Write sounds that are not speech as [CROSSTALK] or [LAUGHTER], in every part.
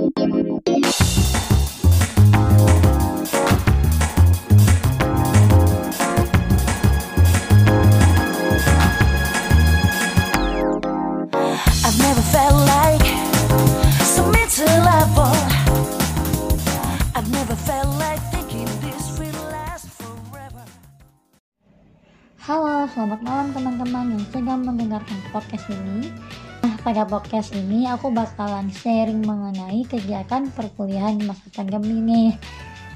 Halo, selamat malam teman-teman yang sedang mendengarkan podcast ini. Pada podcast ini aku bakalan sharing mengenai kegiatan perkuliahan masa pandemi ini.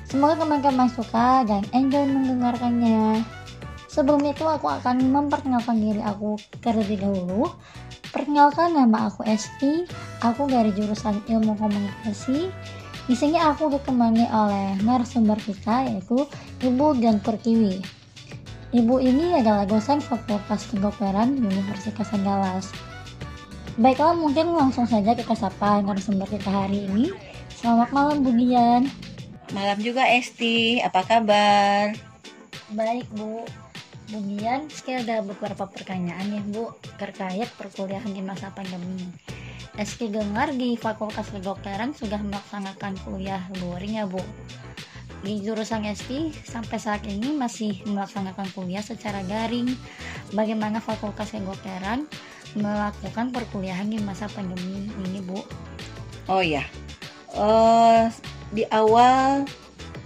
Semoga teman-teman suka dan enjoy mendengarkannya. Sebelum itu aku akan memperkenalkan diri aku terlebih dahulu. Perkenalkan nama aku Esti, aku dari jurusan Ilmu Komunikasi. Di sini aku ditemani oleh narasumber kita yaitu Ibu Dian Pertiwi. Ibu ini adalah dosen Fakultas Kedokteran Universitas Andalas. Baiklah, mungkin langsung saja kita sapa narasumber kita hari ini. Selamat malam Bu Dian. Malam juga Esti, apa kabar? Baik Bu. Bu Dian, saya ada beberapa pertanyaan ya Bu terkait perkuliahan di masa pandemi. Eski dengar di Fakultas Kedokteran sudah melaksanakan kuliah luring ya Bu. Di jurusan Eski sampai saat ini masih melaksanakan kuliah secara daring. Bagaimana Fakultas Kedokteran melakukan perkuliahan di masa pandemi ini Bu? Oh ya, eh di awal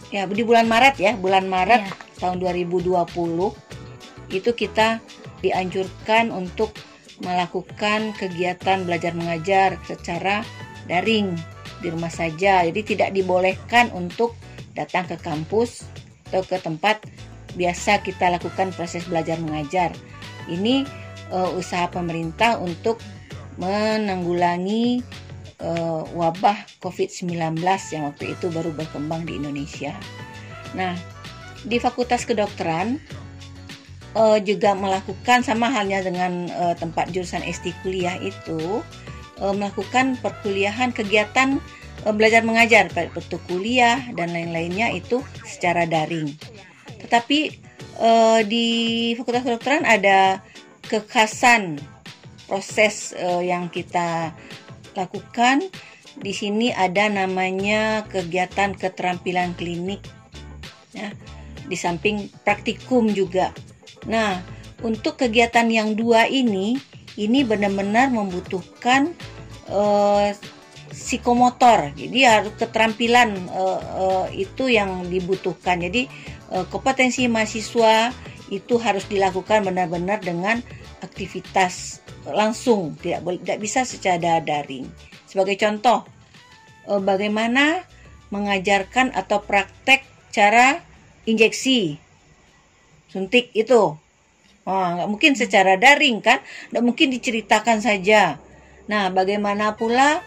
ya di bulan Maret ya, bulan Maret Iya. tahun 2020 itu kita dianjurkan untuk melakukan kegiatan belajar mengajar secara daring di rumah saja. Jadi tidak dibolehkan untuk datang ke kampus atau ke tempat biasa kita lakukan proses belajar mengajar. Ini eh, usaha pemerintah untuk menanggulangi eh, wabah COVID-19 yang waktu itu baru berkembang di Indonesia. Nah, di Fakultas Kedokteran eh, juga melakukan sama halnya dengan eh, tempat jurusan ST kuliah itu eh, melakukan perkuliahan kegiatan eh, belajar mengajar baik bentuk kuliah dan lain-lainnya itu secara daring. Tetapi eh, di Fakultas Kedokteran ada kekhasan proses eh, yang kita lakukan. Di sini ada namanya kegiatan keterampilan klinik. Ya, di samping praktikum juga. Nah, untuk kegiatan yang dua ini, ini benar-benar membutuhkan eh, psikomotor. Jadi harus keterampilan eh, eh, itu yang dibutuhkan. Jadi eh, kompetensi mahasiswa itu harus dilakukan benar-benar dengan aktivitas langsung, tidak boleh tidak bisa secara daring. Sebagai contoh, eh, bagaimana mengajarkan atau praktek cara injeksi suntik itu. Oh, nggak mungkin secara daring kan, nggak mungkin diceritakan saja. Nah, bagaimana pula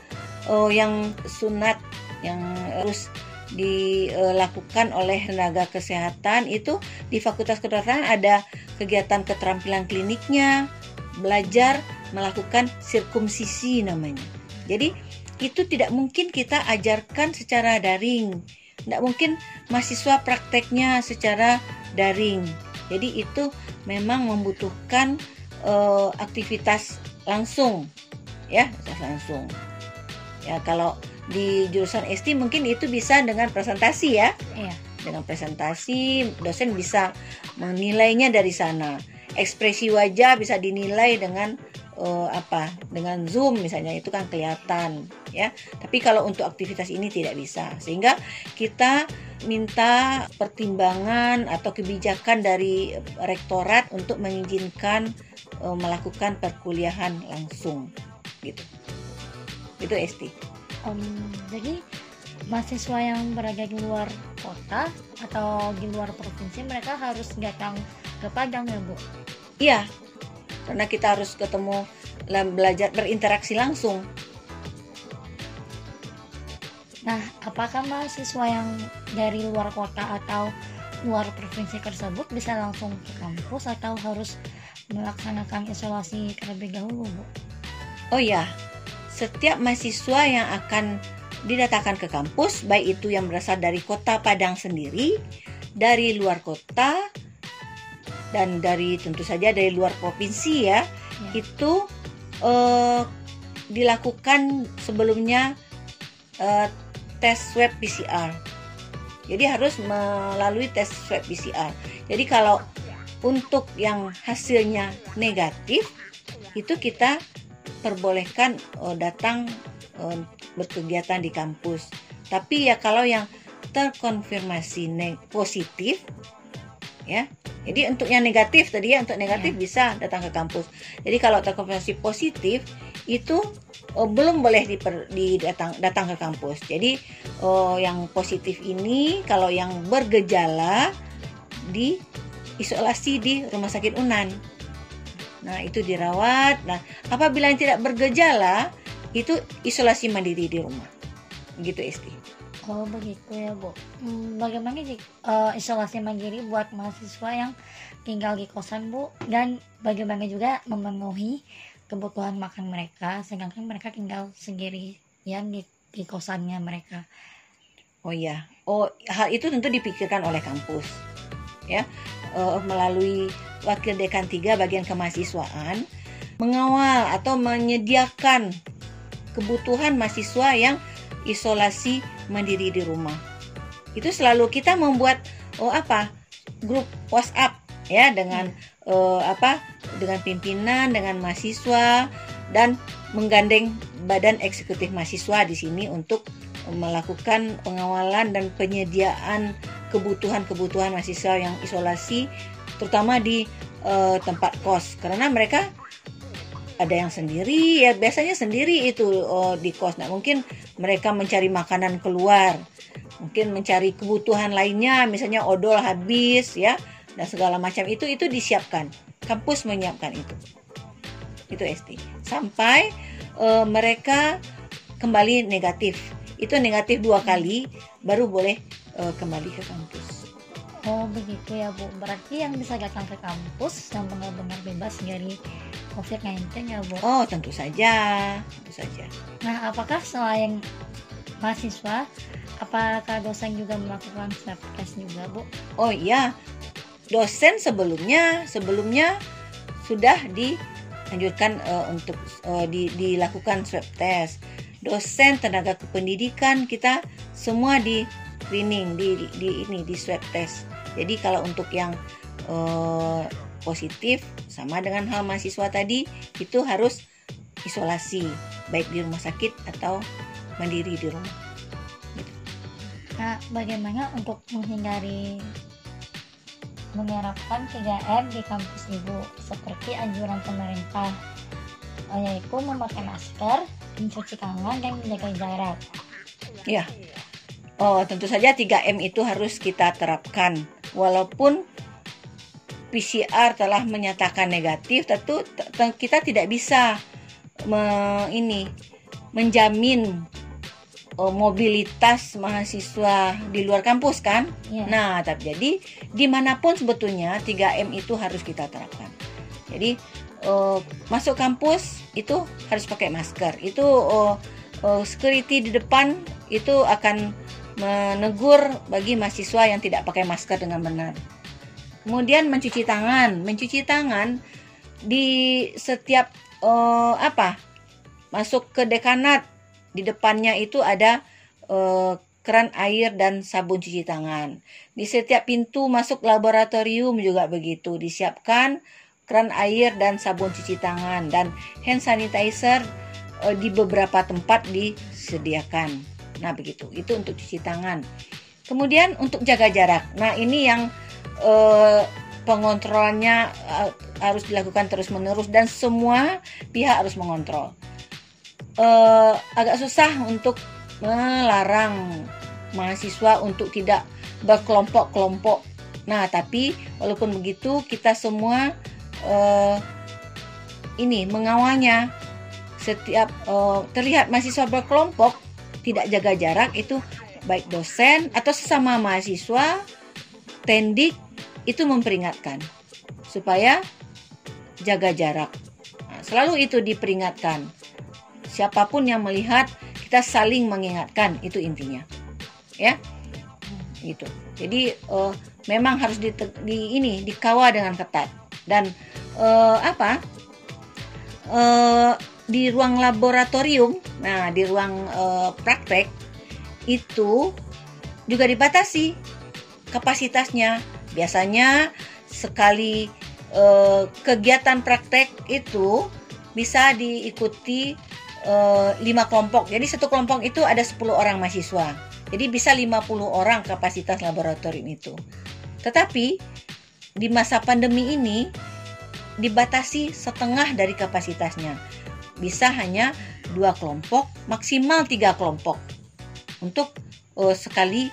oh, yang sunat yang harus dilakukan oleh tenaga kesehatan itu di Fakultas Kedokteran ada kegiatan keterampilan kliniknya, belajar melakukan sirkumsisi namanya. Jadi itu tidak mungkin kita ajarkan secara daring. Tidak mungkin mahasiswa prakteknya secara daring. Jadi itu memang membutuhkan eh, aktivitas langsung, ya, langsung. Ya kalau di jurusan ST mungkin itu bisa dengan presentasi ya. Iya. Dengan presentasi dosen bisa menilainya dari sana. Ekspresi wajah bisa dinilai dengan eh, apa? Dengan Zoom misalnya itu kan kelihatan ya. Tapi kalau untuk aktivitas ini tidak bisa. Sehingga kita minta pertimbangan atau kebijakan dari rektorat untuk mengizinkan eh, melakukan perkuliahan langsung gitu. Itu ST. Em, jadi mahasiswa yang berada di luar kota atau di luar provinsi mereka harus datang ke Padang ya Bu? Iya, karena kita harus ketemu belajar berinteraksi langsung. Nah, apakah mahasiswa yang dari luar kota atau luar provinsi tersebut bisa langsung ke kampus atau harus melaksanakan isolasi terlebih dahulu, Bu? Oh ya, setiap mahasiswa yang akan didatangkan ke kampus, baik itu yang berasal dari kota Padang sendiri, dari luar kota, dan dari tentu saja dari luar provinsi ya, Ya. itu eh, dilakukan sebelumnya eh, tes swab PCR. Jadi harus melalui tes swab PCR. Jadi kalau untuk yang hasilnya negatif itu kita perbolehkan eh, datang eh, berkegiatan di kampus. Tapi ya kalau yang terkonfirmasi positif ya. Jadi untuk yang negatif tadi ya untuk negatif bisa datang ke kampus. Jadi kalau terkonfirmasi positif itu eh, belum boleh diper, di datang datang ke kampus. Jadi eh, yang positif ini kalau yang bergejala di isolasi di rumah sakit Unan. Nah, itu dirawat. Nah, apabila yang tidak bergejala itu isolasi mandiri di rumah. Gitu, Esti. Oh begitu ya Bu. Hmm, bagaimana eh, isolasi mandiri buat mahasiswa yang tinggal di kosan Bu dan bagaimana juga memenuhi kebutuhan makan mereka sedangkan mereka tinggal sendiri yang di, di kosannya mereka. Oh iya. Oh, hal itu tentu dipikirkan oleh kampus. Ya, eh, melalui Wakil Dekan 3 bagian kemahasiswaan mengawal atau menyediakan kebutuhan mahasiswa yang isolasi mandiri di rumah. Itu selalu kita membuat oh apa? grup WhatsApp ya dengan eh, apa? dengan pimpinan, dengan mahasiswa dan menggandeng badan eksekutif mahasiswa di sini untuk melakukan pengawalan dan penyediaan kebutuhan-kebutuhan mahasiswa yang isolasi terutama di eh, tempat kos karena mereka ada yang sendiri ya biasanya sendiri itu oh, di kos. Nah mungkin mereka mencari makanan keluar mungkin mencari kebutuhan lainnya misalnya odol habis ya dan segala macam itu itu disiapkan. Kampus menyiapkan itu. Itu ST sampai eh, mereka kembali negatif. Itu negatif dua kali baru boleh eh, kembali ke kampus. Oh begitu ya Bu. Berarti yang bisa datang ke kampus yang benar-benar bebas dari COVID-19 ya Bu. oh tentu saja tentu saja Nah, apakah selain mahasiswa, apakah dosen juga melakukan swab test juga, Bu? Oh iya, dosen sebelumnya sebelumnya sudah dianjurkan eh, untuk eh, di- dilakukan swab test. Dosen tenaga kependidikan kita semua di screening di, di, di ini di swab test. Jadi kalau untuk yang eh, positif sama dengan hal mahasiswa tadi itu harus isolasi baik di rumah sakit atau mandiri di rumah. Nah, bagaimana untuk menghindari menerapkan 3M di kampus Ibu seperti anjuran pemerintah yaitu memakai masker, mencuci tangan, dan menjaga jarak. Ya. Oh, tentu saja 3M itu harus kita terapkan. Walaupun PCR telah menyatakan negatif, tentu kita tidak bisa me- ini menjamin oh, mobilitas mahasiswa di luar kampus kan? Ya. Nah, tapi jadi di mana pun sebetulnya 3M itu harus kita terapkan. Jadi eh, masuk kampus itu harus pakai masker. Itu eh, eh, security di depan itu akan menegur bagi mahasiswa yang tidak pakai masker dengan benar. Kemudian mencuci tangan, mencuci tangan di setiap eh, apa masuk ke dekanat di depannya itu ada eh, keran air dan sabun cuci tangan. Di setiap pintu masuk laboratorium juga begitu disiapkan keran air dan sabun cuci tangan dan hand sanitizer eh, di beberapa tempat disediakan. Nah, begitu. Itu untuk cuci tangan. Kemudian untuk jaga jarak. Nah, ini yang eh, pengontrolannya eh, harus dilakukan terus-menerus dan semua pihak harus mengontrol. Eh, agak susah untuk melarang mahasiswa untuk tidak berkelompok-kelompok. Nah, tapi walaupun begitu kita semua eh, ini mengawalnya. Setiap eh, terlihat mahasiswa berkelompok tidak jaga jarak itu baik dosen atau sesama mahasiswa tendik itu memperingatkan supaya jaga jarak. Nah, selalu itu diperingatkan. Siapa pun yang melihat kita saling mengingatkan itu intinya. Ya. Gitu. Jadi eh, memang harus di, di ini dikawal dengan ketat dan eh, apa? Eh, di ruang laboratorium, nah di ruang eh, praktek itu juga dibatasi kapasitasnya. Biasanya sekali eh, kegiatan praktek itu bisa diikuti eh, lima kelompok. Jadi satu kelompok itu ada 10 orang mahasiswa. Jadi bisa 50 orang kapasitas laboratorium itu. Tetapi di masa pandemi ini dibatasi setengah dari kapasitasnya. Bisa hanya dua kelompok, maksimal tiga kelompok untuk eh, sekali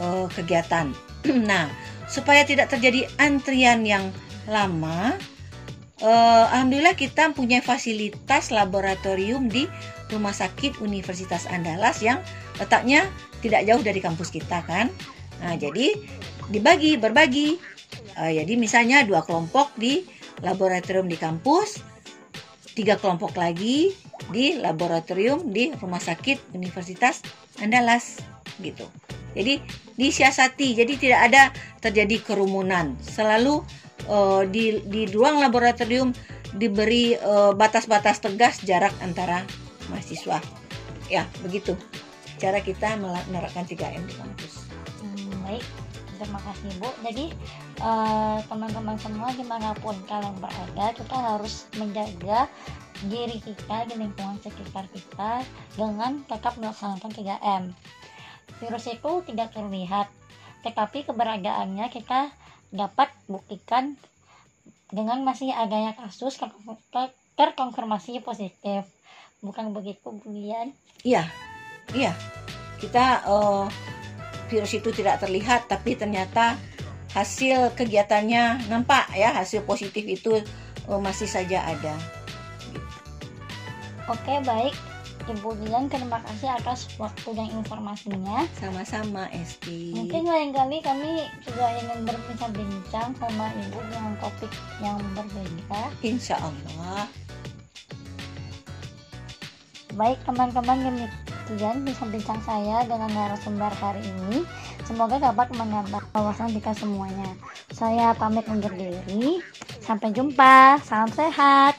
eh, kegiatan. [CLEARS THROAT] nah, supaya tidak terjadi antrian yang lama, eh, alhamdulillah kita punya fasilitas laboratorium di Rumah Sakit Universitas Andalas yang letaknya tidak jauh dari kampus kita kan. Nah, jadi dibagi, berbagi. Eh, jadi misalnya dua kelompok di laboratorium di kampus, tiga kelompok lagi di laboratorium di Rumah Sakit Universitas Andalas gitu. Jadi disiasati, jadi tidak ada terjadi kerumunan. Selalu eh, di di ruang laboratorium diberi eh, batas-batas tegas jarak antara mahasiswa. Ya, begitu cara kita menerapkan 3M di kampus. Hmm, baik, terima kasih Bu. Jadi eh, teman-teman semua di mana pun kalian berada, kita harus menjaga diri kita di lingkungan sekitar kita dengan tetap melaksanakan 3M. Virus itu tidak terlihat, tetapi keberadaannya kita dapat buktikan dengan masih adanya kasus ter- ter- terkonfirmasi positif. Bukan begitu, Bu Lian? Iya, iya. Kita eh, virus itu tidak terlihat, tapi ternyata hasil kegiatannya nampak ya, hasil positif itu eh, masih saja ada. Oke, baik. Ibu Lian, terima kasih atas waktu dan informasinya. Sama-sama, Esti. Mungkin lain kali kami juga ingin berbincang-bincang sama ibu dengan topik yang berbeda. Insya Allah. Baik teman-teman demikian bincang-bincang saya dengan narasumber hari ini. Semoga dapat menambah wawasan kita semuanya. Saya pamit undur diri. Sampai jumpa. Salam sehat.